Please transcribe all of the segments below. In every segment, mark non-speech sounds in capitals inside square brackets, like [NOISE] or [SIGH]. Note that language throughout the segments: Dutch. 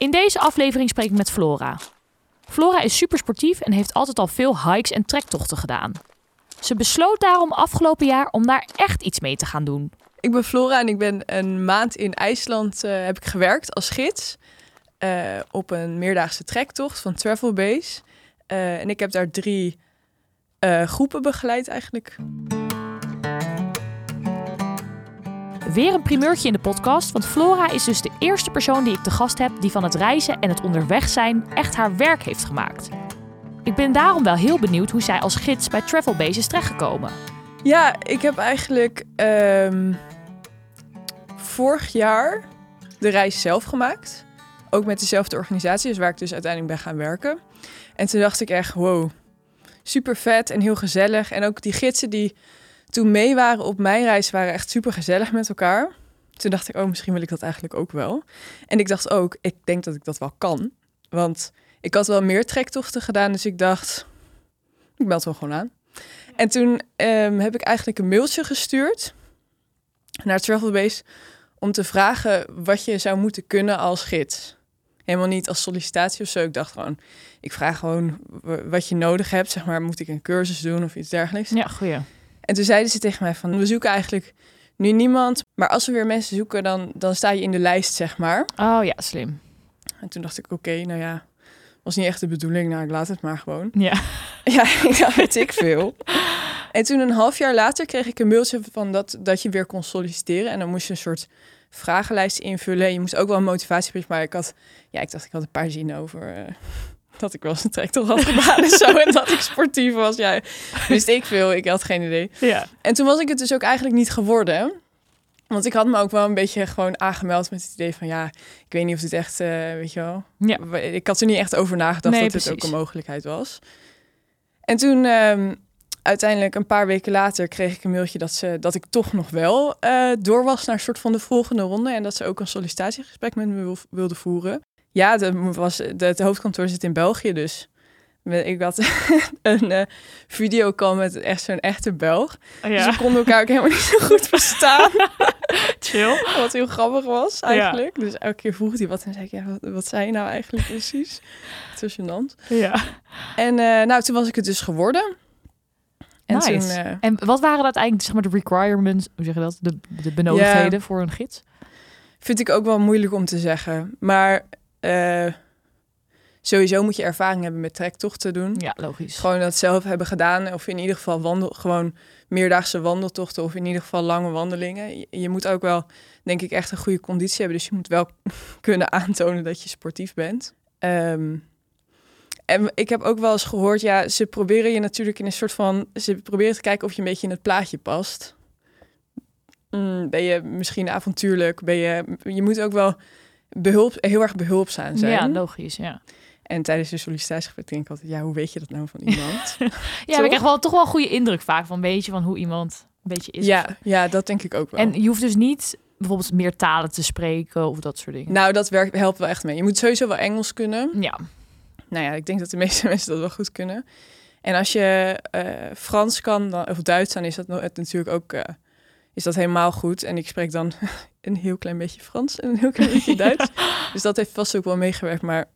In deze aflevering spreek ik met Flora. Flora is super sportief en heeft altijd al veel hikes en trektochten gedaan. Ze besloot daarom afgelopen jaar om daar echt iets mee te gaan doen. Ik ben Flora en ik ben een maand in IJsland uh, heb ik gewerkt als gids. Uh, op een meerdaagse trektocht van Travel Base. Uh, en ik heb daar drie groepen begeleid eigenlijk. Weer een primeurtje in de podcast, want Flora is dus de eerste persoon die ik te gast heb die van het reizen en het onderweg zijn echt haar werk heeft gemaakt. Ik ben daarom wel heel benieuwd hoe zij als gids bij Travelbase is terechtgekomen. Ja, ik heb eigenlijk um, vorig jaar de reis zelf gemaakt. Ook met dezelfde organisatie, dus waar ik dus uiteindelijk ben gaan werken. En toen dacht ik echt, wow, super vet en heel gezellig. En ook die gidsen die toen mee waren op mijn reis waren echt super gezellig met elkaar. Toen dacht ik, oh, misschien wil ik dat eigenlijk ook wel. En ik dacht ook, ik denk dat ik dat wel kan. Want ik had wel meer trektochten gedaan, dus ik dacht, ik meld wel gewoon aan. En toen um, heb ik eigenlijk een mailtje gestuurd naar Travelbase om te vragen wat je zou moeten kunnen als gids. Helemaal niet als sollicitatie of zo. Ik dacht gewoon, ik vraag gewoon wat je nodig hebt. Zeg maar, moet ik een cursus doen of iets dergelijks? Ja, goeie. En toen zeiden ze tegen mij van, we zoeken eigenlijk nu niemand. Maar als we weer mensen zoeken, dan, dan sta je in de lijst, zeg maar. Oh ja, slim. En toen dacht ik, oké, nou ja, was niet echt de bedoeling. Nou, ik laat het maar gewoon. [LAUGHS] Ja. [LAUGHS] Ja, ja weet ik veel. En toen een half jaar later kreeg ik een mailtje van dat, dat je weer kon solliciteren. En dan moest je een soort vragenlijst invullen. Je moest ook wel een motivatiebrief, maar ik had, ja, ik dacht, ik had een paar zinnen over... Uh, dat ik wel eens een tractor had gedaan en zo. En dat ik sportief was. Ja, wist ik veel. Ik had geen idee. Ja. En toen was ik het dus ook eigenlijk niet geworden. Want ik had me ook wel een beetje gewoon aangemeld met het idee van... ja, ik weet niet of dit echt, uh, weet je wel... Ja. Ik had er niet echt over nagedacht nee, dat precies. het ook een mogelijkheid was. En toen... Um, uiteindelijk een paar weken later kreeg ik een mailtje dat, ze, dat ik toch nog wel uh, door was naar een soort van de volgende ronde. En dat ze ook een sollicitatiegesprek met me wilde voeren. Ja, de, was, de, het hoofdkantoor zit in België, dus ik had [LAUGHS] een uh, videocall met echt zo'n echte Belg. Oh, ja. Dus we konden elkaar ook helemaal niet zo goed verstaan. [LAUGHS] Chill. [LAUGHS] wat heel grappig was eigenlijk. Ja. Dus elke keer vroeg hij wat en zei ik, ja, wat, wat zei je nou eigenlijk precies? Het gênant. Ja. En uh, nou, toen was ik het dus geworden. En, nice. toen, uh, en wat waren dat eigenlijk, zeg maar, de requirements, hoe zeg je dat, de, de benodigdheden voor een gids? Vind ik ook wel moeilijk om te zeggen. Maar uh, sowieso moet je ervaring hebben met trektochten doen. Ja, logisch. Gewoon dat zelf hebben gedaan. Of in ieder geval wandel, gewoon meerdaagse wandeltochten. Of in ieder geval lange wandelingen. Je, je, moet ook wel, denk ik, echt een goede conditie hebben. Dus je moet wel [LAUGHS] kunnen aantonen dat je sportief bent. Um, en ik heb ook wel eens gehoord, ja, ze proberen je natuurlijk in een soort van... Ze proberen te kijken of je een beetje in het plaatje past. Mm, ben je misschien avontuurlijk? Ben je, je moet ook wel behulp, heel erg behulpzaam zijn. Ja, logisch, ja. En tijdens de sollicitatiegesprek denk ik altijd, ja, hoe weet je dat nou van [LAUGHS] iemand? ja, ik krijg wel toch wel een goede indruk vaak van een beetje van hoe iemand een beetje is. Ja, ja, dat denk ik ook wel. En je hoeft dus niet bijvoorbeeld meer talen te spreken of dat soort dingen. Nou, dat werkt, helpt wel echt mee. Je moet sowieso wel Engels kunnen. Ja. Nou ja, ik denk dat de meeste [LAUGHS] mensen dat wel goed kunnen. En als je uh, Frans kan, dan, of Duits, dan is dat natuurlijk ook uh, is dat helemaal goed. En ik spreek dan een heel klein beetje Frans en een heel klein beetje [LAUGHS] Duits. dus dat heeft vast ook wel meegewerkt. Maar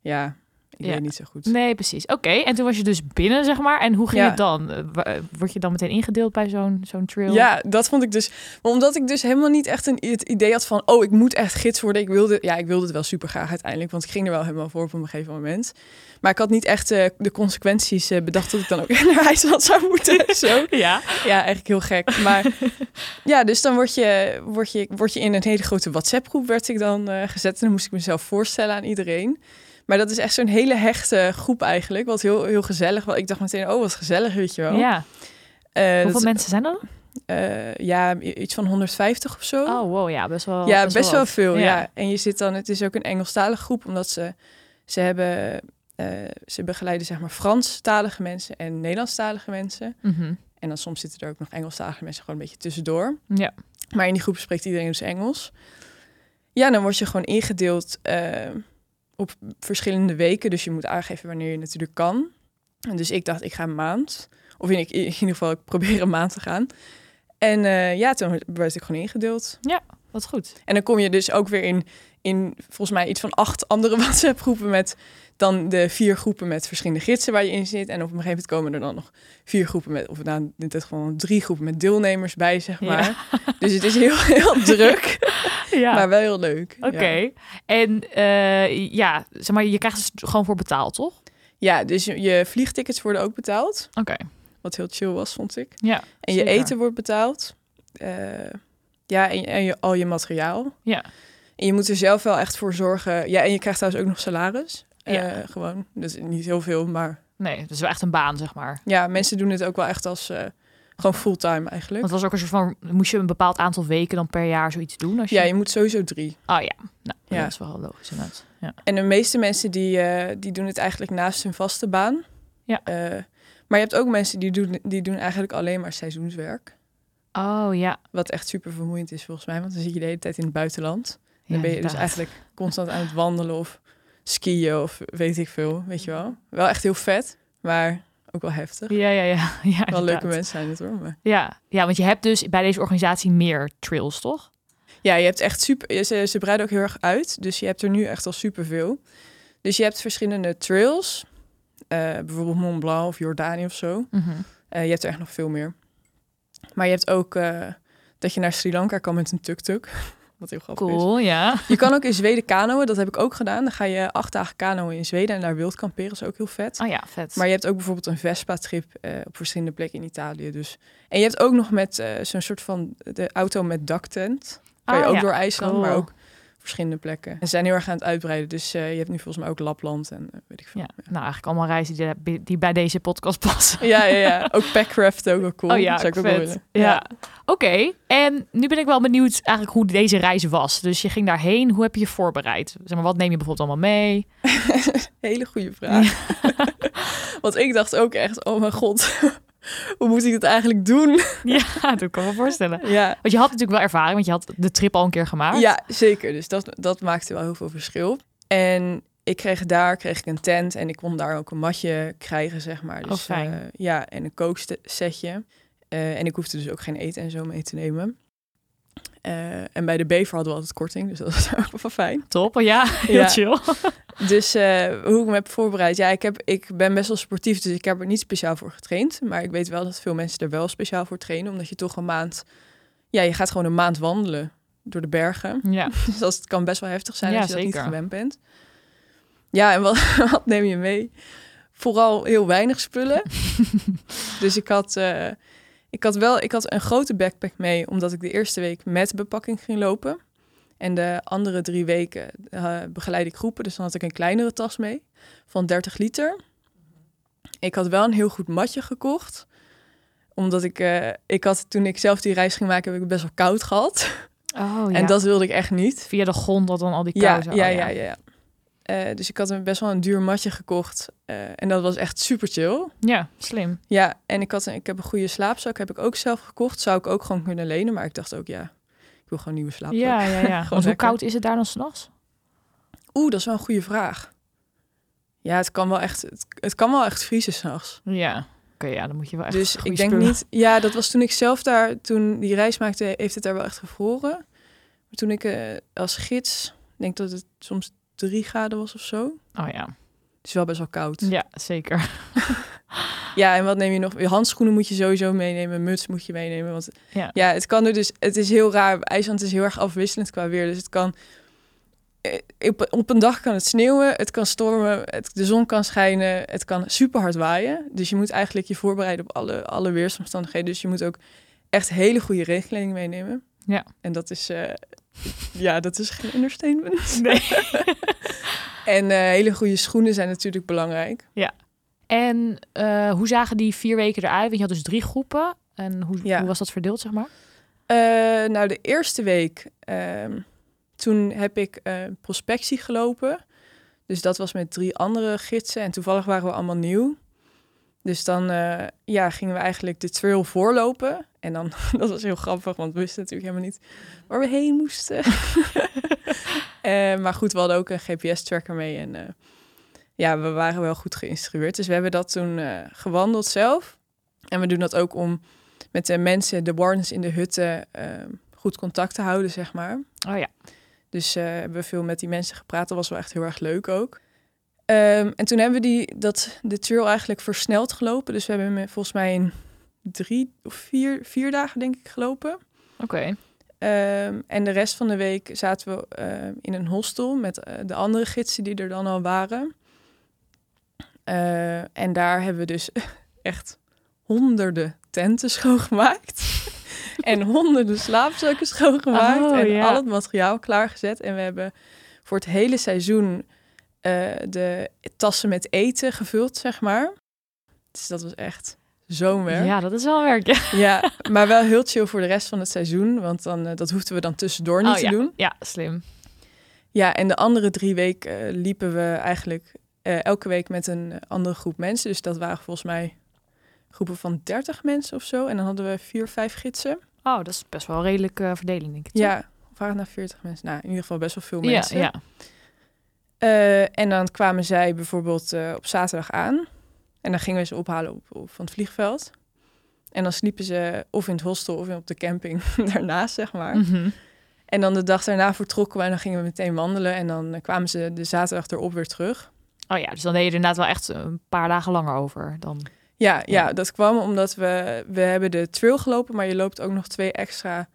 ja, ik ja. weet niet zo goed. Nee, precies. Oké, en toen was je dus binnen, zeg maar. En hoe ging ja. het dan? Uh, word je dan meteen ingedeeld bij zo'n zo'n trail? Ja, dat vond ik dus. Maar omdat ik dus helemaal niet echt een, het idee had van... oh, ik moet echt gids worden. Ik wilde, ja, ik wilde het wel super graag uiteindelijk. Want ik ging er wel helemaal voor op een gegeven moment. Maar ik had niet echt uh, de consequenties uh, bedacht... dat ik dan ook [LAUGHS] naar IJsland zou moeten. zo. [LAUGHS] Ja? Ja, eigenlijk heel gek. Maar [LAUGHS] ja, dus dan word je, word, je, word je in een hele grote WhatsApp-groep... werd ik dan gezet. En dan moest ik mezelf voorstellen aan iedereen... Maar dat is echt zo'n hele hechte groep eigenlijk. Wat heel, heel gezellig. Wel, ik dacht meteen, oh, wat gezellig, weet je wel. Ja. Uh, Hoeveel mensen zijn er? eh, ja, iets van 150 of zo. Oh, wow, ja, best wel. ja, best, wel, veel. Ja. Ja. En je zit dan, het is ook een Engelstalige groep, omdat ze, ze hebben, eh, ze begeleiden zeg maar Franstalige mensen en Nederlandstalige mensen. Mhm. En dan soms zitten er ook nog Engelstalige mensen gewoon een beetje tussendoor. Ja. Maar in die groep spreekt iedereen dus Engels. Ja, dan word je gewoon ingedeeld eh, op verschillende weken. Dus je moet aangeven wanneer je natuurlijk kan. En dus ik dacht, ik ga een maand. Of in, in ieder geval, ik probeer een maand te gaan. En eh, ja, toen werd ik gewoon ingedeeld. Wat goed. En dan kom je dus ook weer in, in volgens mij iets van acht andere [LAUGHS] WhatsApp-groepen met dan de vier groepen met verschillende gidsen waar je in zit. En op een gegeven moment komen er dan nog vier groepen met, of nou, dit geval drie groepen met deelnemers bij, zeg Ja. maar. Dus het is heel, [LAUGHS] heel druk, [LAUGHS] Ja. maar wel heel leuk. Oké. Ja. En eh, ja, zeg maar, je krijgt dus gewoon voor betaald, toch? Ja, dus je, vliegtickets worden ook betaald, Oké. wat heel chill was, vond ik. Ja. En je eten wordt betaald. Eh, ja, en, en je, al je materiaal. Ja. En je moet er zelf wel echt voor zorgen. Ja, en je krijgt trouwens ook nog salaris. Ja. Eh, gewoon. Dus niet heel veel, maar Nee, dat is wel echt een baan, zeg maar. ja, mensen doen het ook wel echt als eh, gewoon fulltime eigenlijk. Want het was ook een soort van, moest je een bepaald aantal weken dan per jaar zoiets doen? Als je... Ja, je moet sowieso drie. Oh ja, nou, Ja. dat is wel logisch inderdaad. Ja. En de meeste mensen die, eh, die doen het eigenlijk naast hun vaste baan. Ja. Maar je hebt ook mensen die doen, die doen eigenlijk alleen maar seizoenswerk. Oh ja. Wat echt super vermoeiend is volgens mij. Want dan zit je de hele tijd in het buitenland. Dan ben je dus eigenlijk constant aan het wandelen of skiën of weet ik veel. Weet je wel. Wel echt heel vet, maar ook wel heftig. Ja, ja, ja. [LAUGHS] ja Wel inderdaad. leuke mensen zijn het hoor. Maar... Ja. ja, want je hebt dus bij deze organisatie meer trails, toch? Ja, je hebt echt super. Ze, ze breiden ook heel erg uit. Dus je hebt er nu echt al superveel. Dus je hebt verschillende trails. eh, bijvoorbeeld Mont Blanc of Jordanië of zo. Mhm. Eh, je hebt er echt nog veel meer. Maar je hebt ook eh, dat je naar Sri Lanka kan met een tuk-tuk. Wat heel grappig is. Cool, ja. Je kan ook in Zweden kanoën. Dat heb ik ook gedaan. Dan ga je acht dagen kanoën in Zweden en daar wild kamperen. Dat is ook heel vet. Oh ja, vet. Maar je hebt ook bijvoorbeeld een Vespa-trip eh, op verschillende plekken in Italië. Dus. En je hebt ook nog met eh, zo'n soort van de auto met daktent. Kan je Ah, ook ja. door IJsland, maar ook verschillende plekken. En ze zijn heel erg aan het uitbreiden. Dus eh, je hebt nu volgens mij ook Lapland en eh, weet ik veel. Ja, nou eigenlijk allemaal reizen die, die bij deze podcast passen. Ja, ja, ja. [LAUGHS] Ook Packcraft ook wel cool. Oh ja, Zou ik ook wel vet. willen. Ja. Oké, en nu ben ik wel benieuwd eigenlijk hoe deze reis was. Dus je ging daarheen, hoe heb je je voorbereid? Zeg maar, wat neem je bijvoorbeeld allemaal mee? [LAUGHS] Hele goede vraag. [LAUGHS] Want ik dacht ook echt, oh mijn god, hoe moet ik het eigenlijk doen? [LAUGHS] Ja, dat kan ik me voorstellen. Ja, Want je had natuurlijk wel ervaring, want je had de trip al een keer gemaakt. ja zeker. Dus dat, dat maakte wel heel veel verschil. En ik kreeg daar kreeg ik een tent en ik kon daar ook een matje krijgen, zeg maar. Dus, Oh, fijn. eh, ja, en een kooksetje. Eh, en ik hoefde dus ook geen eten en zo mee te nemen. Eh, en bij de Bever hadden we altijd korting, dus dat was [LAUGHS] ook wel fijn. Top, ja, [LAUGHS] heel Ja. chill. Dus eh, hoe ik me heb voorbereid. Ja, ik, heb, ik ben best wel sportief, dus ik heb er niet speciaal voor getraind. Maar ik weet wel dat veel mensen er wel speciaal voor trainen. Omdat je toch een maand... Ja, je gaat gewoon een maand wandelen door de bergen. Ja, [LAUGHS] Dus dat het kan best wel heftig zijn Ja, als je dat niet gewend bent. Ja, en wat, [LAUGHS] wat neem je mee? Vooral heel weinig spullen. [LAUGHS] dus ik had, eh, ik had wel ik had een grote backpack mee, omdat ik de eerste week met bepakking ging lopen. En de andere drie weken eh, begeleid ik groepen, dus dan had ik een kleinere tas mee van 30 liter. Ik had wel een heel goed matje gekocht, omdat ik, eh, ik had toen ik zelf die reis ging maken, heb ik best wel koud gehad. [LAUGHS] oh ja. En dat wilde ik echt niet. Via de grond dat dan al die Ja, kousen. ja, oh, ja, ja. ja. Eh, dus ik had best wel een duur matje gekocht. en dat was echt super chill. Ja, slim. Ja, en ik, had een, ik heb een goede slaapzak. Heb ik ook zelf gekocht. Zou ik ook gewoon kunnen lenen. Maar ik dacht ook, ja, wil gewoon nieuwe slaapzak. Ja, ja, ja. [LAUGHS] Want hoe koud is het daar dan s'nachts? Oeh, dat is wel een goede vraag. Ja, het kan wel echt, het, het kan wel echt vriezen s'nachts. Ja. Oké, ja, dan moet je wel echt Dus ik denk spullen- niet... Ja, dat was toen ik zelf daar, toen die reis maakte, heeft het daar wel echt gevroren. Maar toen ik eh, als gids, denk dat het soms drie graden was of zo. Oh ja. Het is wel best wel koud. Ja, zeker. [LAUGHS] Ja, en wat neem je nog? Je handschoenen moet je sowieso meenemen, muts moet je meenemen. Want Ja. ja, het kan er dus. Het is heel raar. IJsland is heel erg afwisselend qua weer. Dus het kan. eh, Op, een dag kan het sneeuwen, het kan stormen, het, de zon kan schijnen, het kan super hard waaien. Dus je moet eigenlijk je voorbereiden op alle, alle weersomstandigheden. Dus je moet ook echt hele goede regeling meenemen. Ja. En dat is, eh, ja, dat is geen understatement. Nee. [LAUGHS] En eh, hele goede schoenen zijn natuurlijk belangrijk. En eh, hoe zagen die vier weken eruit? Want je had dus drie groepen. En hoe, Ja. hoe was dat verdeeld, zeg maar? Eh, nou, de eerste week, ehm, toen heb ik eh, prospectie gelopen. Dus dat was met drie andere gidsen. En toevallig waren we allemaal nieuw. Dus dan ja, gingen we eigenlijk de trail voorlopen. En dan, [LAUGHS] dat was heel grappig, want we wisten natuurlijk helemaal niet waar we heen moesten. [LAUGHS] Maar goed, we hadden ook een GPS-tracker mee. En ja, we waren wel goed geïnstrueerd. Dus we hebben dat toen eh, gewandeld zelf. En we doen dat ook om met de mensen, de wardens in de hutten, eh, goed contact te houden, zeg maar. Oh ja. Dus eh, hebben we veel met die mensen gepraat. Dat was wel echt heel erg leuk ook. Ehm, en toen hebben we die, dat, de trail eigenlijk versneld gelopen. Dus we hebben hem volgens mij in drie of vier, vier dagen, denk ik, gelopen. Oké. Ehm, en de rest van de week zaten we ehm, in een hostel met eh, de andere gidsen die er dan al waren. Eh, en daar hebben we dus [LAUGHS] echt honderden tenten schoongemaakt. [LAUGHS] en honderden slaapzakken schoongemaakt. Oh, en ja. al het materiaal klaargezet. En we hebben voor het hele seizoen eh, de tassen met eten gevuld, zeg maar. Dus dat was echt zo'n werk. Ja, dat is wel werk. Ja, Ja, maar wel heel chill voor de rest van het seizoen. Want dan, eh, dat hoefden we dan tussendoor niet Oh, te ja. doen. ja slim. Ja, en de andere drie weken liepen we eigenlijk eh, elke week met een andere groep mensen. Dus dat waren volgens mij groepen van 30 mensen of zo. En dan hadden we vier, vijf gidsen. Oh, dat is best wel een redelijke verdeling, denk ik. toch? Ja, of waren het nou 40 mensen? Nou, in ieder geval best wel veel ja, mensen. ja. Eh, en dan kwamen zij bijvoorbeeld eh, op zaterdag aan. En dan gingen we ze ophalen op, op, van het vliegveld. En dan sliepen ze of in het hostel of op de camping [LAUGHS] daarnaast, zeg maar. Mhm. En dan de dag daarna vertrokken we en dan gingen we meteen wandelen. En dan kwamen ze de zaterdag erop weer terug. Oh ja, dus dan deed je er inderdaad wel echt een paar dagen langer over dan. Ja, ja. Dat kwam omdat we, we hebben de trail gelopen, maar je loopt ook nog twee extra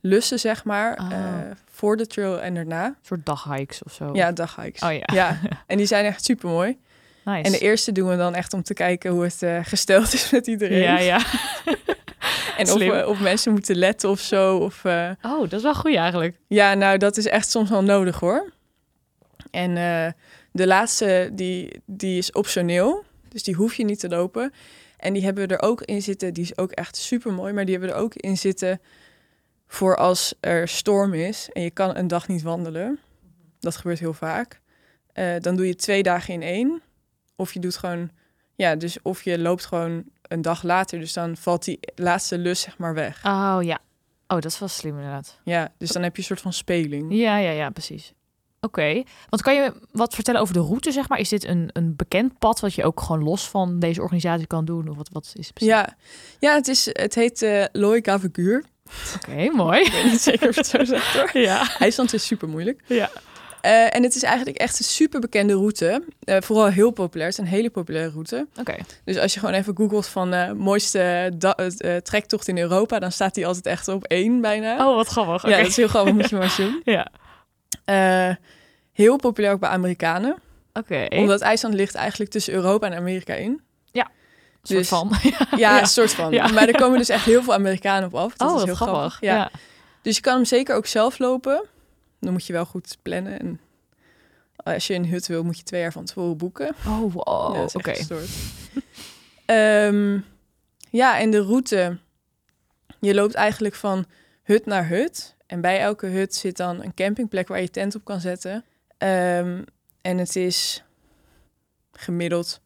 lussen, zeg maar, Oh. eh, voor de trail en daarna. Een soort daghikes of zo. Ja, daghikes. Oh ja. ja. [LAUGHS] En die zijn echt super mooi. Nice. En de eerste doen we dan echt om te kijken hoe het eh, gesteld is met iedereen. Ja, ja. [LAUGHS] en of, we, of mensen moeten letten of zo. Of, eh, Oh, dat is wel goed eigenlijk. Ja, nou, dat is echt soms wel nodig hoor. En de laatste, die, die is optioneel. Dus die hoef je niet te lopen. En die hebben we er ook in zitten. Die is ook echt super mooi. Maar die hebben we er ook in zitten voor als er storm is en je kan een dag niet wandelen. Dat gebeurt heel vaak. Eh, dan doe je twee dagen in één. Of je doet gewoon, ja, dus of je loopt gewoon een dag later. Dus dan valt die laatste lus zeg maar weg. Oh ja. Oh, dat is wel slim inderdaad. Ja, dus dan heb je een soort van speling. Ja, ja, ja, precies. Oké. Want kan je wat vertellen over de route, zeg maar? Is dit een, een bekend pad wat je ook gewoon los van deze organisatie kan doen? Of wat, wat is het precies? Ja, ja het, is, het heet eh Loy Gavagur. Oké, mooi. Ik weet niet zeker of het zo [LAUGHS] zegt hoor. ja. IJsland is super moeilijk. Ja. Eh, en het is eigenlijk echt een super bekende route. Eh, vooral heel populair. Het is een hele populaire route. Oké. Dus als je gewoon even googelt van eh mooiste eh, trektocht in Europa, dan staat die altijd echt op één bijna. Oh, wat grappig. Ja, dat is heel grappig, moet je [LAUGHS] maar doen. Ja. Eh, heel populair ook bij Amerikanen. Oké. Omdat IJsland ligt eigenlijk tussen Europa en Amerika in. Soort dus- van. [LAUGHS] Ja, Ja. een soort van. Ja. Maar er komen dus echt heel veel Amerikanen op af. Dat oh, is heel grappig. grappig. Ja. Ja. Dus je kan hem zeker ook zelf lopen. Dan moet je wel goed plannen. En als je een hut wil, moet je twee jaar van tevoren boeken. Oh, wow. Ja, Oké. gestoord. [LAUGHS] Ehm, ja, en de route. Je loopt eigenlijk van hut naar hut. En bij elke hut zit dan een campingplek waar je tent op kan zetten. Ehm, en het is gemiddeld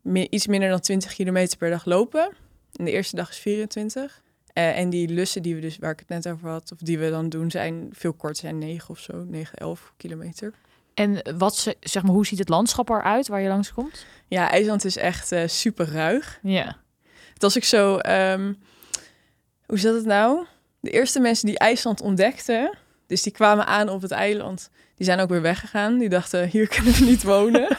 mi- iets minder dan 20 kilometer per dag lopen. En de eerste dag is 24. Eh, en die lussen die we dus, waar ik het net over had, of die we dan doen, zijn veel korter, zijn 9 of zo, 9, 11 kilometer. En wat, ze- zeg maar, hoe ziet het landschap eruit waar je langskomt? Ja, IJsland is echt eh, super ruig. Ja. Was ik zo, ehm, hoe zat het nou? De eerste mensen die IJsland ontdekten, dus die kwamen aan op het eiland, die zijn ook weer weggegaan. Die dachten, hier kunnen we niet wonen. [LAUGHS]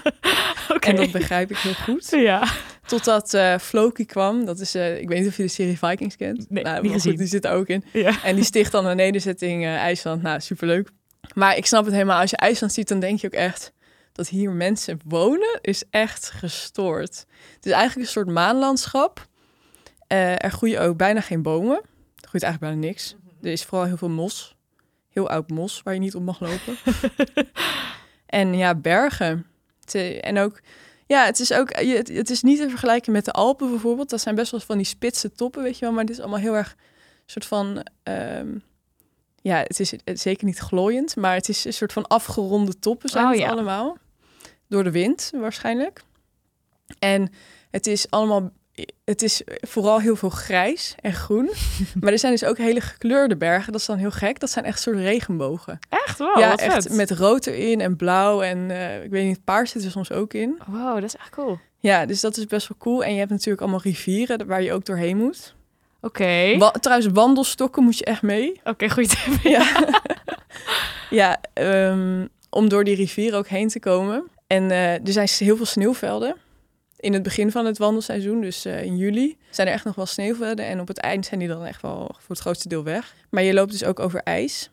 En dat begrijp ik heel goed. Ja. Totdat eh Floki kwam. Dat is, eh, ik weet niet of je de serie Vikings kent. Nee, nou, niet maar goed, die zit er ook in. Ja. En die sticht dan een nederzetting eh, IJsland. Nou, superleuk. Maar ik snap het helemaal. Als je IJsland ziet, dan denk je ook echt dat hier mensen wonen, is echt gestoord. Het is eigenlijk een soort maanlandschap. Er groeien ook bijna geen bomen. Groeit eigenlijk bijna niks. Er is vooral heel veel mos. Heel oud mos waar je niet op mag lopen. [LAUGHS] en ja, bergen. En ook, Ja, het is ook, het, is niet te vergelijken met de Alpen bijvoorbeeld. Dat zijn best wel van die spitse toppen, weet je wel. Maar dit is allemaal heel erg soort van, ehm, ja, het is zeker niet glooiend, maar het is een soort van afgeronde toppen zijn Oh, het ja. allemaal. Door de wind waarschijnlijk. En het is allemaal, het is vooral heel veel grijs en groen. [LAUGHS] maar er zijn dus ook hele gekleurde bergen. Dat is dan heel gek. Dat zijn echt soort regenbogen. Echt? Wow, ja, echt vet. met rood erin en blauw en eh, ik weet niet, paars zit er soms ook in. Wow, dat is echt cool. Ja, dus dat is best wel cool. En je hebt natuurlijk allemaal rivieren waar je ook doorheen moet. Oké. Wa- trouwens, wandelstokken moet je echt mee. Oké, goed. [LAUGHS] Ja, [LAUGHS] ja ehm, om door die rivieren ook heen te komen. En eh, er zijn heel veel sneeuwvelden. In het begin van het wandelseizoen, dus eh, in juli, zijn er echt nog wel sneeuwvelden. En op het eind zijn die dan echt wel voor het grootste deel weg. Maar je loopt dus ook over ijs.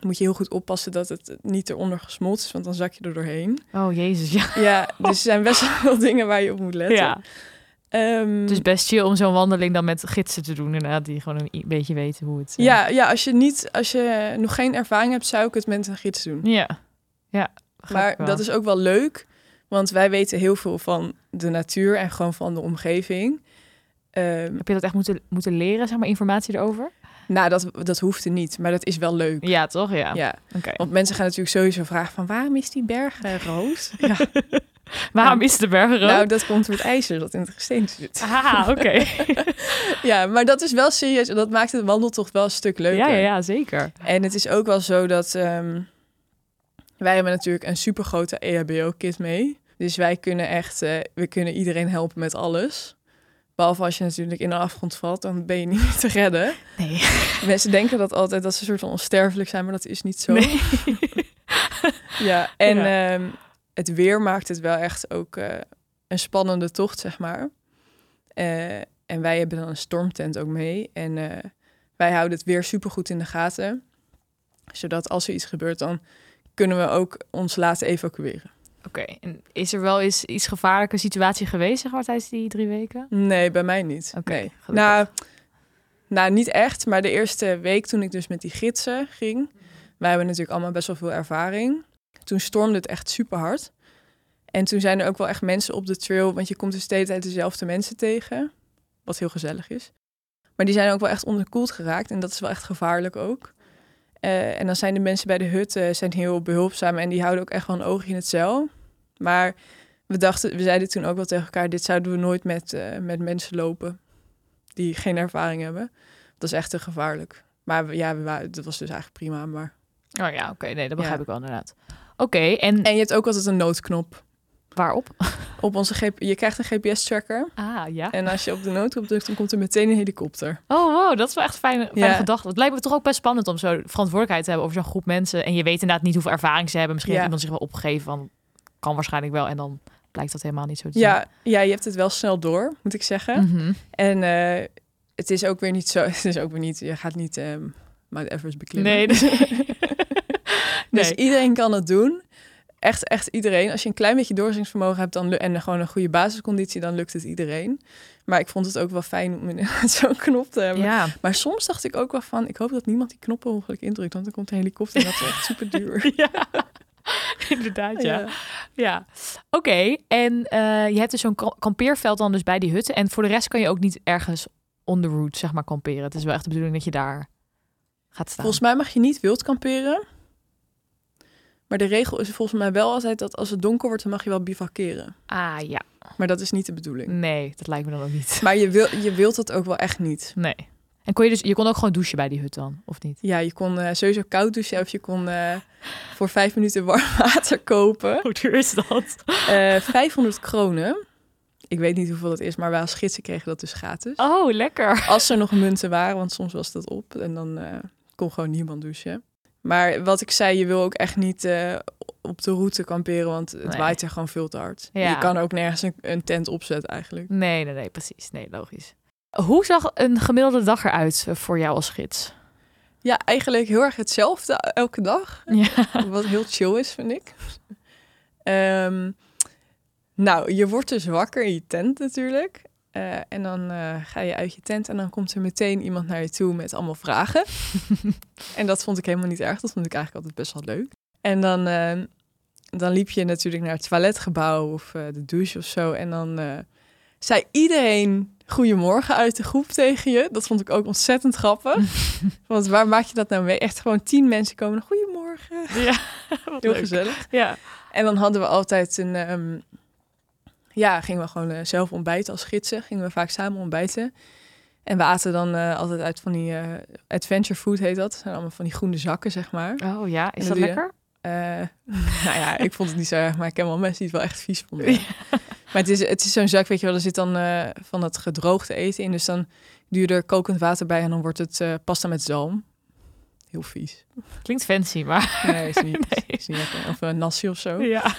Moet je heel goed oppassen dat het niet eronder gesmolten is, want dan zak je er doorheen. Oh, jezus, ja. [LAUGHS] Ja, dus er zijn best wel veel dingen waar je op moet letten. ja. Ehm, Het is best chill om zo'n wandeling dan met gidsen te doen, inderdaad, die gewoon een beetje weten hoe het... eh, ja, ja, als je niet, als je nog geen ervaring hebt, zou ik het met een gids doen. Ja. Ja. Maar dat is ook wel leuk, want wij weten heel veel van de natuur en gewoon van de omgeving. Ehm, Heb je dat echt moeten, moeten leren, zeg maar, informatie erover? nou, dat, dat hoeft er niet, maar dat is wel leuk. Ja, toch? Ja. Ja, want mensen gaan natuurlijk sowieso vragen van waarom is die berg rood? [LAUGHS] ja. Waarom is de berg rood? Nou, dat komt door het ijzer dat in het gesteente zit. Ah, oké. [LAUGHS] Ja, maar dat is wel serieus en dat maakt het wandeltocht wel een stuk leuker. ja, ja, ja, zeker. En het is ook wel zo dat ehm, wij hebben natuurlijk een supergrote EHBO-kit mee. Dus wij kunnen echt, eh, we kunnen iedereen helpen met alles. Behalve als je natuurlijk in de afgrond valt, dan ben je niet meer [LAUGHS] te redden. Nee. [LAUGHS] Mensen denken dat altijd dat ze een soort van onsterfelijk zijn, maar dat is niet zo. Nee. [LAUGHS] Ja, en Ja. ehm, het weer maakt het wel echt ook eh, een spannende tocht, zeg maar. Eh, en wij hebben dan een stormtent ook mee. En wij houden het weer supergoed in de gaten. Zodat als er iets gebeurt, dan kunnen we ook ons laten evacueren. Oké, en is er wel eens iets gevaarlijke situatie geweest, zeg maar, tijdens die drie weken? Nee, bij mij niet. Oké, nee. Nou, nou, niet echt. Maar de eerste week toen ik dus met die gidsen ging... wij hebben natuurlijk allemaal best wel veel ervaring. Toen stormde het echt super hard. En toen zijn er ook wel echt mensen op de trail... want je komt dus steeds uit dezelfde mensen tegen. Wat heel gezellig is. Maar die zijn ook wel echt onderkoeld geraakt. En dat is wel echt gevaarlijk ook. Eh, en dan zijn de mensen bij de hut eh, zijn heel behulpzaam... en die houden ook echt wel een oogje in het zeil. Maar we dachten, we zeiden toen ook wel tegen elkaar... dit zouden we nooit met, eh, met mensen lopen die geen ervaring hebben. Dat is echt te gevaarlijk. Maar we- ja, we waren, dat was dus eigenlijk prima. Maar... Oh ja, oké, nee, dat begrijp Ja. ik wel inderdaad. Oké, en En je hebt ook altijd een noodknop. Waarop? [LAUGHS] Op onze GP je krijgt een GPS-tracker. Ah, ja. En als je op de noodknop drukt, dan komt er meteen een helikopter. Oh, wow, dat is wel echt een fijne, fijne Ja. gedachte. Het lijkt me toch ook best spannend om zo verantwoordelijkheid te hebben over zo'n groep mensen. En je weet inderdaad niet hoeveel ervaring ze hebben. Misschien Ja. heeft iemand zich wel opgegeven van, kan waarschijnlijk wel. En dan blijkt dat helemaal niet zo te zijn. Ja, ja, je hebt het wel snel door, moet ik zeggen. Mhm. En eh, het is ook weer niet zo... [LAUGHS] Het is ook weer niet... Je gaat niet ehm Mount Everest beklimmen. Nee, [LAUGHS] dus, Dus iedereen kan het doen. Echt, echt iedereen. Als je een klein beetje doorzettingsvermogen hebt dan, en gewoon een goede basisconditie, dan lukt het iedereen. Maar ik vond het ook wel fijn om inderdaad [LAUGHS] zo'n knop te hebben. Ja. Maar soms dacht ik ook wel van, ik hoop dat niemand die knop per ongeluk indrukt, want dan komt een helikopter en dat is echt [LAUGHS] super duur. ja, [LAUGHS] inderdaad, ja. Ja, oké. En eh, je hebt dus zo'n ka- kampeerveld dan dus bij die hutten. En voor de rest kan je ook niet ergens on the route, zeg maar, kamperen. Het is wel echt de bedoeling dat je daar gaat staan. Volgens mij mag je niet wild kamperen. Maar de regel is volgens mij wel altijd dat als het donker wordt, dan mag je wel bivakeren. Ah, ja. Maar dat is niet de bedoeling. Nee, dat lijkt me dan ook niet. Maar je, wil, je wilt dat ook wel echt niet. Nee. En kon je dus, je kon ook gewoon douchen bij die hut dan, of niet? Ja, je kon eh, sowieso koud douchen of je kon eh, voor vijf minuten warm [LAUGHS] water kopen. Hoe duur is dat? Eh 500 kronen. Ik weet niet hoeveel dat is, maar wij als gidsen kregen dat dus gratis. Oh, lekker. Als er nog munten waren, want soms was dat op. En dan kon gewoon niemand douchen. Maar wat ik zei, je wil ook echt niet eh, op de route kamperen, want het Nee. waait er gewoon veel te hard. Ja. Je kan ook nergens een, een tent opzetten eigenlijk. Nee, nee, nee, precies. Nee, logisch. Hoe zag een gemiddelde dag eruit eh, voor jou als gids? Ja, eigenlijk heel erg hetzelfde elke dag. [LAUGHS] Ja. Wat heel chill is, vind ik. Ehm, nou, je wordt dus wakker in je tent natuurlijk. Eh, en dan eh, ga je uit je tent en dan komt er meteen iemand naar je toe met allemaal vragen. [LAUGHS] en dat vond ik helemaal niet erg. Dat vond ik eigenlijk altijd best wel leuk. En dan, eh, dan liep je natuurlijk naar het toiletgebouw of eh, de douche of zo. En dan zei iedereen goedemorgen uit de groep tegen je. Dat vond ik ook ontzettend grappig. [LAUGHS] Want waar maak je dat nou mee? Echt gewoon tien mensen komen. Goedemorgen. Ja, [LAUGHS] Heel leuk. gezellig. Ja. En dan hadden we altijd een... ehm, ja, gingen we gewoon eh, zelf ontbijten als gidsen. Gingen we vaak samen ontbijten. En we aten dan eh, altijd uit van die eh, adventure food heet dat. Dat zijn allemaal van die groene zakken, zeg maar. Oh ja, is dat je- lekker? [LAUGHS] Nou ja, ik vond het niet zo erg, maar ik ken wel mensen die het wel echt vies vonden. Maar het is, het is zo'n zak, weet je wel, er zit dan van dat gedroogde eten in. Dus dan je er kokend water bij en dan wordt het pasta met zalm. Heel vies. Klinkt fancy, maar... Nee, is niet, [LAUGHS] Nee. is niet lekker. Of een nasi of zo. Ja.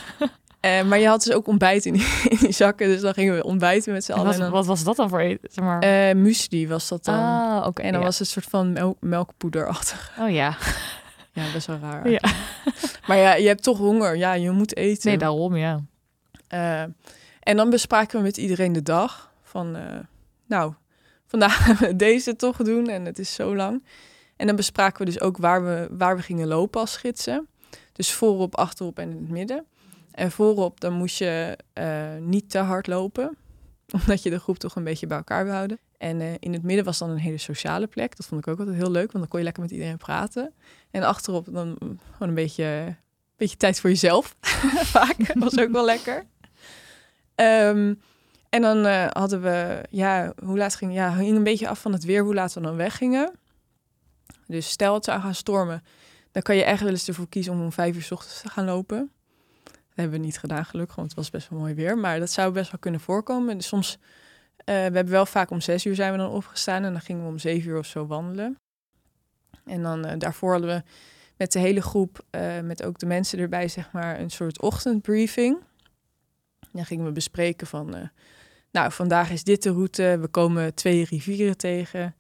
Eh, maar je had dus ook ontbijt in die, [LAUGHS] in die zakken. Dus dan gingen we ontbijten met z'n En allen. wat, was dat dan voor eten? Zeg maar. eh, muesli was dat dan. ah, oké. en dan ja. was het een soort van mel melkpoederachtig. Oh ja. [LAUGHS] Ja, best wel raar. Ja. [LAUGHS] Maar ja, je hebt toch honger. Ja, je moet eten. Nee, daarom, ja. Eh, en dan bespraken we met iedereen de dag. Van, nou, vandaag gaan we deze toch doen en het is zo lang. En dan bespraken we dus ook waar we, waar we gingen lopen als gidsen. Dus voorop, achterop en in het midden. En voorop, dan moest je eh, niet te hard lopen. [LAUGHS] Omdat je de groep toch een beetje bij elkaar wil houden. En eh, in het midden was dan een hele sociale plek. Dat vond ik ook altijd heel leuk, want dan kon je lekker met iedereen praten. En achterop dan mm, gewoon een beetje, een beetje tijd voor jezelf. [LAUGHS] Vaak, was ook wel lekker. Ehm, en dan eh, hadden we, ja, hoe laat ging, ja, hing een beetje af van het weer hoe laat we dan weggingen. Dus stel het zou gaan stormen, dan kan je echt wel eens ervoor kiezen om om vijf uur 's ochtends te gaan lopen. Hebben we niet gedaan, gelukkig, want het was best wel mooi weer. Maar dat zou best wel kunnen voorkomen. Dus soms, eh, we hebben wel vaak om zes uur zijn we dan opgestaan en dan gingen we om zeven uur of zo wandelen. En dan eh, daarvoor hadden we met de hele groep, eh, met ook de mensen erbij, zeg maar, een soort ochtendbriefing. Dan gingen we bespreken van, nou, vandaag is dit de route. We komen twee rivieren tegen.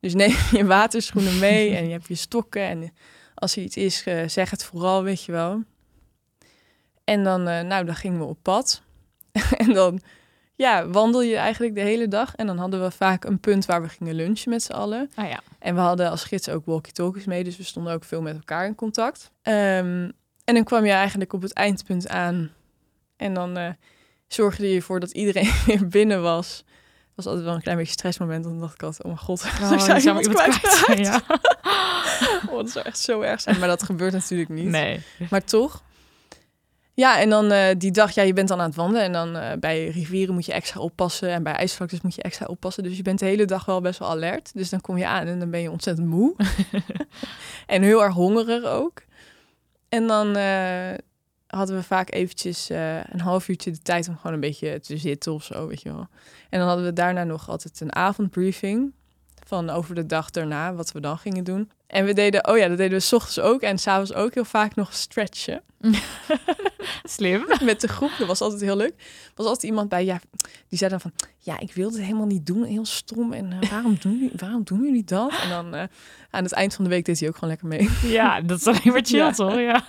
Dus neem [LAUGHS] je waterschoenen mee en je hebt je stokken. En als er iets is, zeg het vooral, weet je wel. En dan, eh, nou, dan gingen we op pad. [LAUGHS] en dan, ja, wandel je eigenlijk de hele dag. En dan hadden we vaak een punt waar we gingen lunchen met z'n allen. Ah ja. En we hadden als gids ook walkie-talkies mee, dus we stonden ook veel met elkaar in contact. Ehm, en dan kwam je eigenlijk op het eindpunt aan. En dan eh, zorgde je ervoor dat iedereen [LAUGHS] weer binnen was. Dat was altijd wel een klein beetje stressmoment. Dan dacht ik altijd, oh mijn god, [LAUGHS] Oh, ik zou iemand kwijtraken. kwijt zijn, ja. Oh, dat zou echt zo erg zijn. Maar dat gebeurt natuurlijk niet. Nee. Maar toch. Ja, en dan eh, die dag, ja, je bent dan aan het wandelen. En dan eh, bij rivieren moet je extra oppassen. En bij ijsvlaktes moet je extra oppassen. Dus je bent de hele dag wel best wel alert. Dus dan kom je aan en dan ben je ontzettend moe. [LAUGHS] en heel erg hongerig ook. En dan eh, hadden we vaak eventjes een half uurtje de tijd om gewoon een beetje te zitten of zo, weet je wel. En dan hadden we daarna nog altijd een avondbriefing van over de dag daarna, wat we dan gingen doen. En we deden, oh ja, dat deden we 's ochtends ook en s'avonds ook heel vaak nog stretchen [LAUGHS] Slim. met de groep. Dat was altijd heel leuk. Er was altijd iemand bij, ja, die zei dan van, ja, ik wilde het helemaal niet doen, heel stom. En eh, waarom, doen jullie, waarom doen jullie dat? En dan eh, aan het eind van de week deed hij ook gewoon lekker mee. Ja, dat is alleen maar [LAUGHS] chill, Ja. toch? Ja.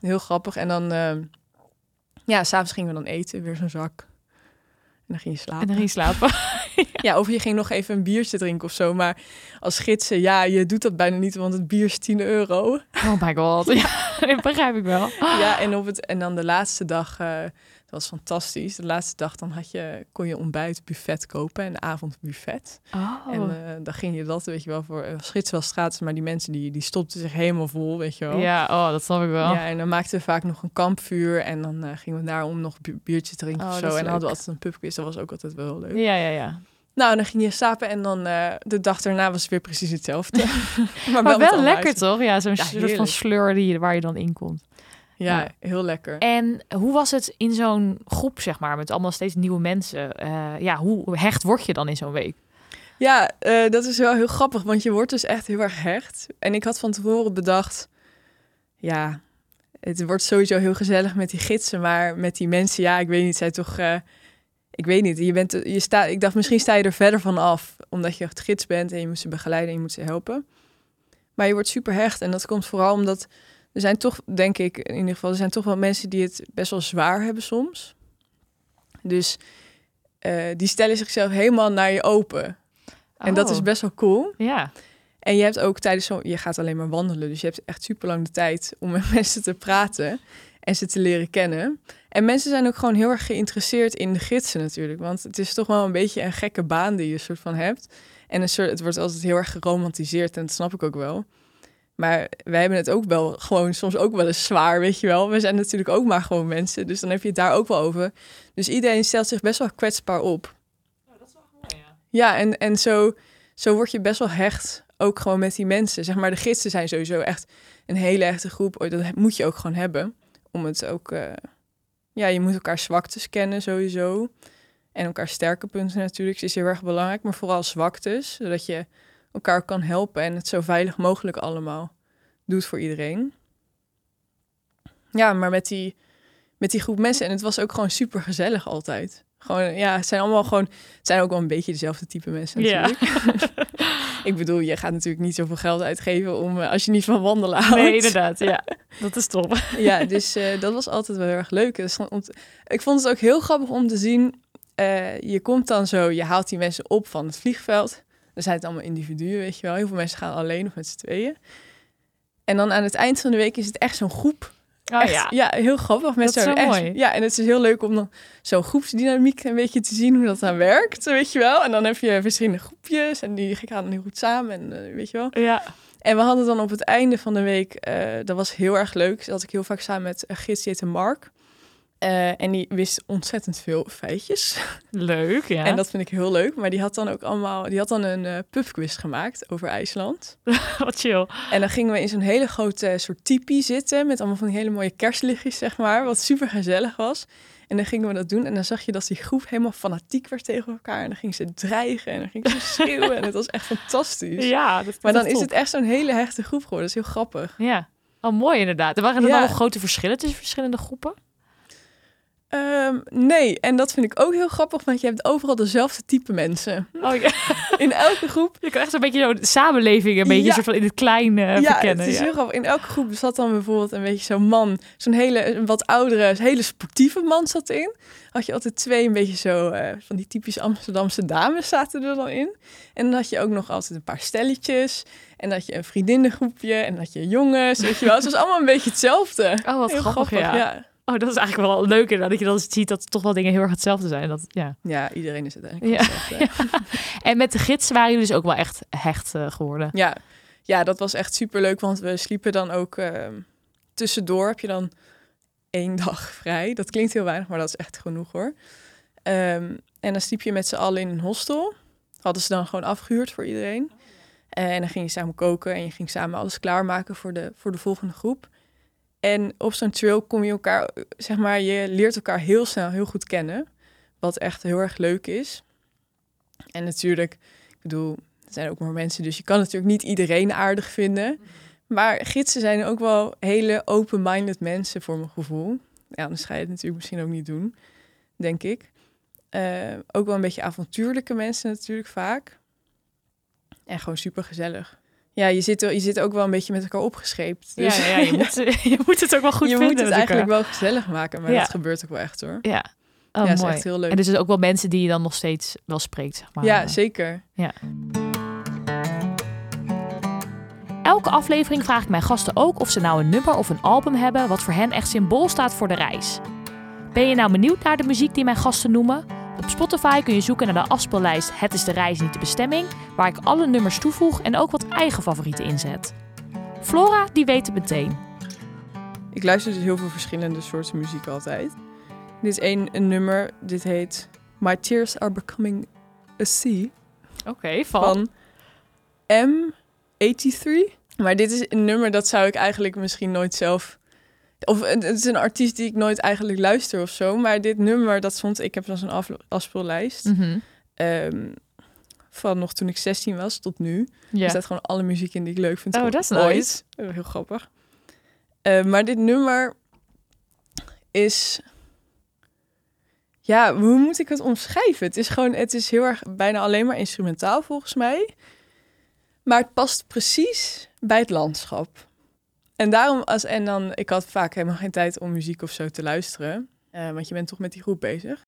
Heel grappig. En dan, eh, ja, s'avonds gingen we dan eten, weer zo'n zak. En dan ging je slapen. En dan ging je slapen. [LAUGHS] Ja, of je ging nog even een biertje drinken of zo. Maar als gidsen, ja, je doet dat bijna niet, want het bier is 10 euro. Oh my god. [LAUGHS] Ja, [LAUGHS] dat begrijp ik wel. Ja, en, op het, en dan de laatste dag, eh, was fantastisch. De laatste dag, dan had je, kon je ontbijt buffet kopen en avondbuffet. Oh. En eh, dan ging je dat, weet je wel, voor uh, schits wel gratis, maar die mensen die, die stopten zich helemaal vol, weet je wel. ja, oh, dat snap ik wel. Ja, en dan maakten we vaak nog een kampvuur en dan eh, gingen we daarom nog een biertje drinken Oh, of zo. En dan hadden we altijd een pubquiz, dat was ook altijd wel heel leuk. Ja, ja, ja. Nou, dan ging je slapen en dan eh, de dag daarna was het weer precies hetzelfde. [LAUGHS] [LAUGHS] Maar wel lekker, toch? Ja, zo'n Ja, soort van sleur die, waar je dan in komt. Ja, Ja. heel lekker. En hoe was het in zo'n groep, zeg maar, met allemaal steeds nieuwe mensen? Eh, ja, hoe hecht word je dan in zo'n week? Ja, eh, dat is wel heel grappig, want je wordt dus echt heel erg hecht. En ik had van tevoren bedacht, ja, het wordt sowieso heel gezellig met die gidsen, maar met die mensen, ja, ik weet niet, zij toch, eh, ik weet niet, je bent, je staat, ik dacht misschien sta je er verder van af, omdat je echt gids bent en je moet ze begeleiden en je moet ze helpen. Maar je wordt super hecht en dat komt vooral omdat er zijn toch, denk ik, in ieder geval, er zijn toch wel mensen die het best wel zwaar hebben soms. Dus eh, die stellen zichzelf helemaal naar je open. En dat is Oh, best wel cool. Ja, En je hebt ook tijdens zo'n... Je gaat alleen maar wandelen, dus je hebt echt super lang de tijd om met [LAUGHS] mensen te praten. en ze te leren kennen. En mensen zijn ook gewoon heel erg geïnteresseerd in de gidsen natuurlijk. Want het is toch wel een beetje een gekke baan die je soort van hebt. En een soort, het wordt altijd heel erg geromantiseerd en dat snap ik ook wel. Maar wij hebben het ook wel gewoon soms ook wel eens zwaar, weet je wel. We zijn natuurlijk ook maar gewoon mensen, dus dan heb je het daar ook wel over. Dus iedereen stelt zich best wel kwetsbaar op. Ja, dat is wel mooi, ja. Ja, en, en zo, zo word je best wel hecht, ook gewoon met die mensen. Zeg maar, de gidsen zijn sowieso echt een hele echte groep. Oh, Dat moet je ook gewoon hebben, om het ook... eh, ja, je moet elkaar zwaktes kennen sowieso. En elkaar sterke punten natuurlijk, is heel erg belangrijk. Maar vooral zwaktes, zodat je elkaar kan helpen en het zo veilig mogelijk allemaal doet voor iedereen. Ja, maar met die, met die groep mensen, en het was ook gewoon super gezellig altijd. Gewoon, ja, het zijn allemaal gewoon, het zijn ook wel een beetje dezelfde type mensen Ja. natuurlijk. [LAUGHS] Ik bedoel, je gaat natuurlijk niet zoveel geld uitgeven om, eh, als je niet van wandelen houdt. Nee, inderdaad. Ja, dat is top. [LAUGHS] Ja, dus eh, dat was altijd wel heel erg leuk. Dus ik vond het ook heel grappig om te zien. eh, je komt dan zo, je haalt die mensen op van het vliegveld. Dan zijn het allemaal individuen, weet je wel. Heel veel mensen gaan alleen of met z'n tweeën. En dan aan het eind van de week is het echt zo'n groep. Oh echt, ja. ja, heel grappig. Met zo'n mooi. Ja, en het is heel leuk om dan zo'n groepsdynamiek een beetje te zien hoe dat dan werkt, weet je wel. En dan heb je verschillende groepjes en die gaan dan heel goed samen, en, eh, weet je wel. Ja. En we hadden dan op het einde van de week, eh, dat was heel erg leuk, zat ik heel vaak samen met een gids, die heette Mark. Eh, en die wist ontzettend veel feitjes. Leuk, ja. En dat vind ik heel leuk. Maar die had dan ook allemaal, die had dan een eh pubquiz gemaakt over IJsland. [LAUGHS] Wat chill. En dan gingen we in zo'n hele grote soort tipi zitten met allemaal van die hele mooie kerstlichtjes, zeg maar, wat super gezellig was. En dan gingen we dat doen en dan zag je dat die groep helemaal fanatiek werd tegen elkaar. En dan ging ze dreigen en dan ging ze [LAUGHS] schreeuwen en het was echt fantastisch. Ja, dat, Maar dat dan is het echt zo'n hele hechte groep geworden. Dat is heel grappig. Ja. Oh, mooi inderdaad. Er waren er Ja. grote verschillen tussen verschillende groepen? Ehm, nee, en dat vind ik ook heel grappig, want je hebt overal dezelfde type mensen. Oh ja. [LAUGHS] In elke groep. Je kan echt een beetje zo'n samenleving een beetje Ja. soort van in het klein eh, ja, verkennen. het is ja. heel grappig. In elke groep zat dan bijvoorbeeld een beetje zo'n man, zo'n hele, een wat oudere, hele sportieve man zat erin. Had je altijd twee een beetje zo eh, van die typische Amsterdamse dames zaten er dan in. En dan had je ook nog altijd een paar stelletjes. En dat je een vriendinnengroepje en dat je jongens, weet je wel. Het was allemaal een beetje hetzelfde. Oh, wat Heel grappig, ja. Oh, dat is eigenlijk wel leuk inderdaad, dat je dan ziet dat toch wel dingen heel erg hetzelfde zijn. Dat, ja. Ja, iedereen is uiteindelijk Ja. hetzelfde. [LAUGHS] En met de gids waren jullie dus ook wel echt hecht eh, geworden. Ja, ja, dat was echt super leuk, want we sliepen dan ook ehm, tussendoor. Heb je dan één [LAUGHS] dag vrij. Dat klinkt heel weinig, maar dat is echt genoeg hoor. Ehm, en dan sliep je met z'n allen in een hostel. Hadden ze dan gewoon afgehuurd voor iedereen. En dan ging je samen koken en je ging samen alles klaarmaken voor de, voor de volgende groep. En op zo'n trail kom je elkaar, zeg maar, je leert elkaar heel snel heel goed kennen. Wat echt heel erg leuk is. En natuurlijk, ik bedoel, er zijn ook maar mensen, dus je kan natuurlijk niet iedereen aardig vinden. Maar gidsen zijn ook wel hele open-minded mensen voor mijn gevoel. Ja, anders ga je het natuurlijk misschien ook niet doen, denk ik. Eh, ook wel een beetje avontuurlijke mensen natuurlijk vaak. En gewoon super gezellig. Ja, je zit, je zit ook wel een beetje met elkaar opgescheept. Dus Ja, ja, je, [LAUGHS] Moet, je moet het ook wel goed je vinden. moet het eigenlijk wel gezellig maken, maar Ja. dat gebeurt ook wel echt hoor. Ja, ja, oh, is echt heel leuk. En dus ook wel mensen die je dan nog steeds wel spreekt, zeg maar. ja, zeker. Elke aflevering vraag ik mijn gasten ook of ze nou een nummer of een album hebben wat voor hen echt symbool staat voor de reis. Ben je nou benieuwd naar de muziek die mijn gasten noemen? Op Spotify kun je zoeken naar de afspeellijst Het is de reis, niet de bestemming, waar ik alle nummers toevoeg en ook wat eigen favorieten inzet. Flora, die weet het meteen. Ik luister dus heel veel verschillende soorten muziek altijd. Dit is één een nummer, dit heet My Tears Are Becoming a Sea Oké, van M83. Maar dit is een nummer dat zou ik eigenlijk misschien nooit zelf... Of het is een artiest die ik nooit eigenlijk luister of zo. Maar dit nummer, dat stond... Ik heb dan zo'n af, afspeellijst. Mhm. ehm, van nog toen ik 16 was tot nu. Ja. Er staat gewoon alle muziek in die ik leuk vind. Oh, ooit. dat is nice. Eh, Heel grappig. Eh, maar dit nummer is... Ja, hoe moet ik het omschrijven? Het is gewoon, het is heel erg bijna alleen maar instrumentaal volgens mij. Maar het past precies bij het landschap. En daarom, als, en dan, ik had vaak helemaal geen tijd om muziek of zo te luisteren. eh, want je bent toch met die groep bezig.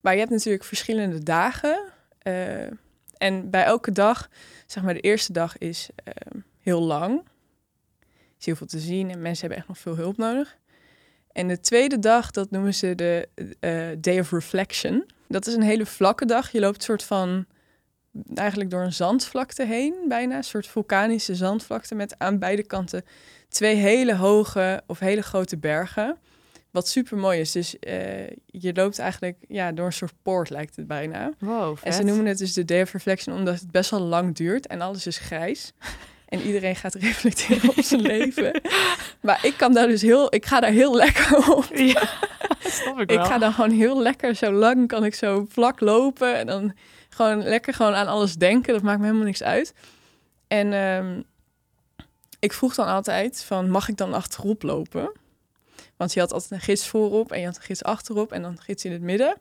Maar je hebt natuurlijk verschillende dagen. eh, en bij elke dag, zeg maar de eerste dag is eh, heel lang. Is heel veel te zien en mensen hebben echt nog veel hulp nodig. En de tweede dag, dat noemen ze de Day of Reflection. Dat is een hele vlakke dag. Je loopt soort van eigenlijk door een zandvlakte heen, bijna. Een soort vulkanische zandvlakte met aan beide kanten twee hele hoge of hele grote bergen. Wat super mooi is. Dus eh, je loopt eigenlijk ja, door een soort poort, lijkt het bijna. Wow, En ze noemen het dus de Day of Reflection omdat het best wel lang duurt en alles is grijs. [LAUGHS] En iedereen gaat reflecteren op zijn [LAUGHS] leven. Maar ik kan daar dus heel, ik ga daar heel lekker op. [LAUGHS] Ja, ik Ik ga dan gewoon heel lekker, zo lang kan ik zo vlak lopen. En dan gewoon lekker gewoon aan alles denken. Dat maakt me helemaal niks uit. En ehm, ik vroeg dan altijd van, mag ik dan achterop lopen? Want je had altijd een gids voorop en je had een gids achterop en dan een gids in het midden.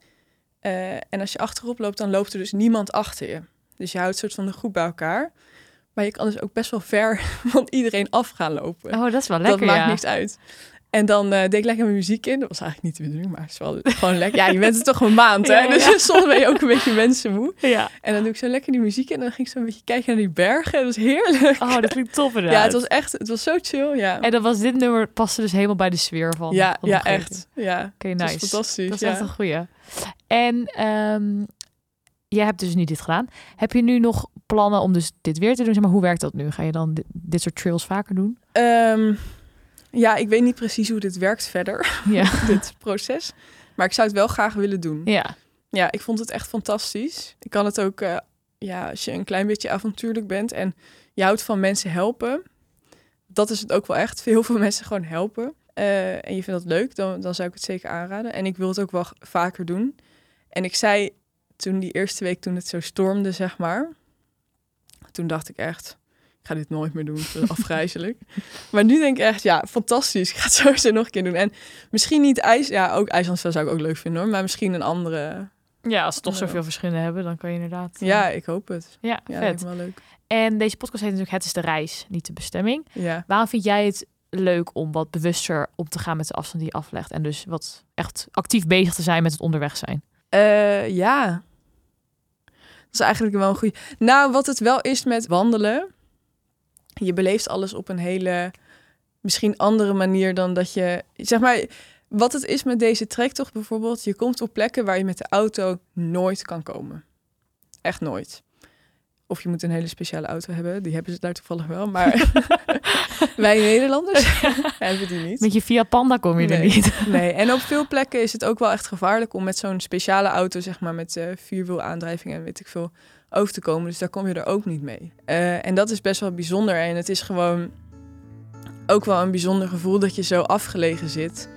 Eh, en als je achterop loopt, dan loopt er dus niemand achter je. Dus je houdt een soort van de groep bij elkaar. Maar je kan dus ook best wel ver [LAUGHS] van iedereen af gaan lopen Oh, dat is wel lekker, dat maakt ja. niks uit. En dan eh deed ik lekker mijn muziek in. Dat was eigenlijk niet de bedoeling, maar het is wel [LAUGHS] gewoon lekker. Ja, je bent er toch een maand, hè? Ja. Dus [LAUGHS] soms ben je ook een beetje mensenmoe. Ja. En dan doe ik zo lekker die muziek in. En dan ging ik zo een beetje kijken naar die bergen. Dat was heerlijk. Oh, dat klinkt top inderdaad. ja, het was echt, het was zo chill, ja. En dan was dit nummer paste dus helemaal bij de sfeer van. ja, van ja, echt. Ja, Oké, het was nice. fantastisch. Dat is echt een goeie. En ehm, jij hebt dus nu dit gedaan. Heb je nu nog plannen om dus dit weer te doen? Zeg maar, hoe werkt dat nu? Ga je dan dit, dit soort trails vaker doen? Ehm, ja, ik weet niet precies hoe dit werkt verder, [LAUGHS] Ja. dit proces. Maar ik zou het wel graag willen doen. ja. Ja, ik vond het echt fantastisch. Ik kan het ook, eh, ja, als je een klein beetje avontuurlijk bent en je houdt van mensen helpen. Dat is het ook wel echt. Heel veel [LAUGHS] mensen gewoon helpen. eh, en je vindt dat leuk, dan, dan zou ik het zeker aanraden. En ik wil het ook wel vaker doen. En ik zei toen die eerste week, toen het zo stormde, zeg maar. Toen dacht ik echt, ga dit nooit meer doen. Afgrijzelijk. [LAUGHS] maar nu denk ik echt, ja, fantastisch. Ik ga het [LAUGHS] sowieso nog een keer doen. En misschien niet ijs, ja, ook IJslandspel zou ik ook leuk vinden hoor. Maar misschien een andere, ja, als ze toch zoveel verschillen hebben, dan kan je inderdaad... eh, ja, ik hoop het. ja, Ja, vet. wel leuk. En deze podcast heet natuurlijk Het is de reis, niet de bestemming. Ja. Waarom vind jij het leuk om wat bewuster om te gaan met de afstand die je aflegt? En dus wat echt actief bezig te zijn met het onderweg zijn? Eh, ja. Dat is eigenlijk wel een goede. Nou, wat het wel is met wandelen. Je beleeft alles op een hele, misschien andere manier dan dat je. Zeg maar, wat het is met deze trektocht bijvoorbeeld. Je komt op plekken waar je met de auto nooit kan komen. Echt nooit. Of je moet een hele speciale auto hebben. Die hebben ze daar toevallig wel. Maar [LAUGHS] wij Nederlanders [LAUGHS] hebben die niet. Met je Fiat Panda kom je er niet. [LAUGHS] Nee, en op veel plekken is het ook wel echt gevaarlijk om met zo'n speciale auto, zeg maar, met eh vierwielaandrijving en weet ik veel, over te komen. Dus daar kom je er ook niet mee. Eh, en dat is best wel bijzonder. En het is gewoon ook wel een bijzonder gevoel dat je zo afgelegen zit.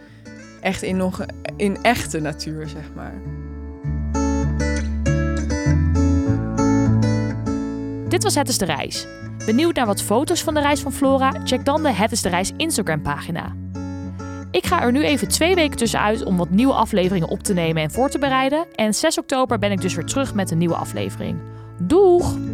Echt in, nog, in echte natuur, zeg maar. Dit was Het is de Reis. Benieuwd naar wat foto's van de reis van Flora? Check dan de Het is de Reis Instagram pagina. Ik ga er nu even twee weken tussenuit om wat nieuwe afleveringen op te nemen en voor te bereiden. En 6 oktober ben ik dus weer terug met een nieuwe aflevering. Doeg!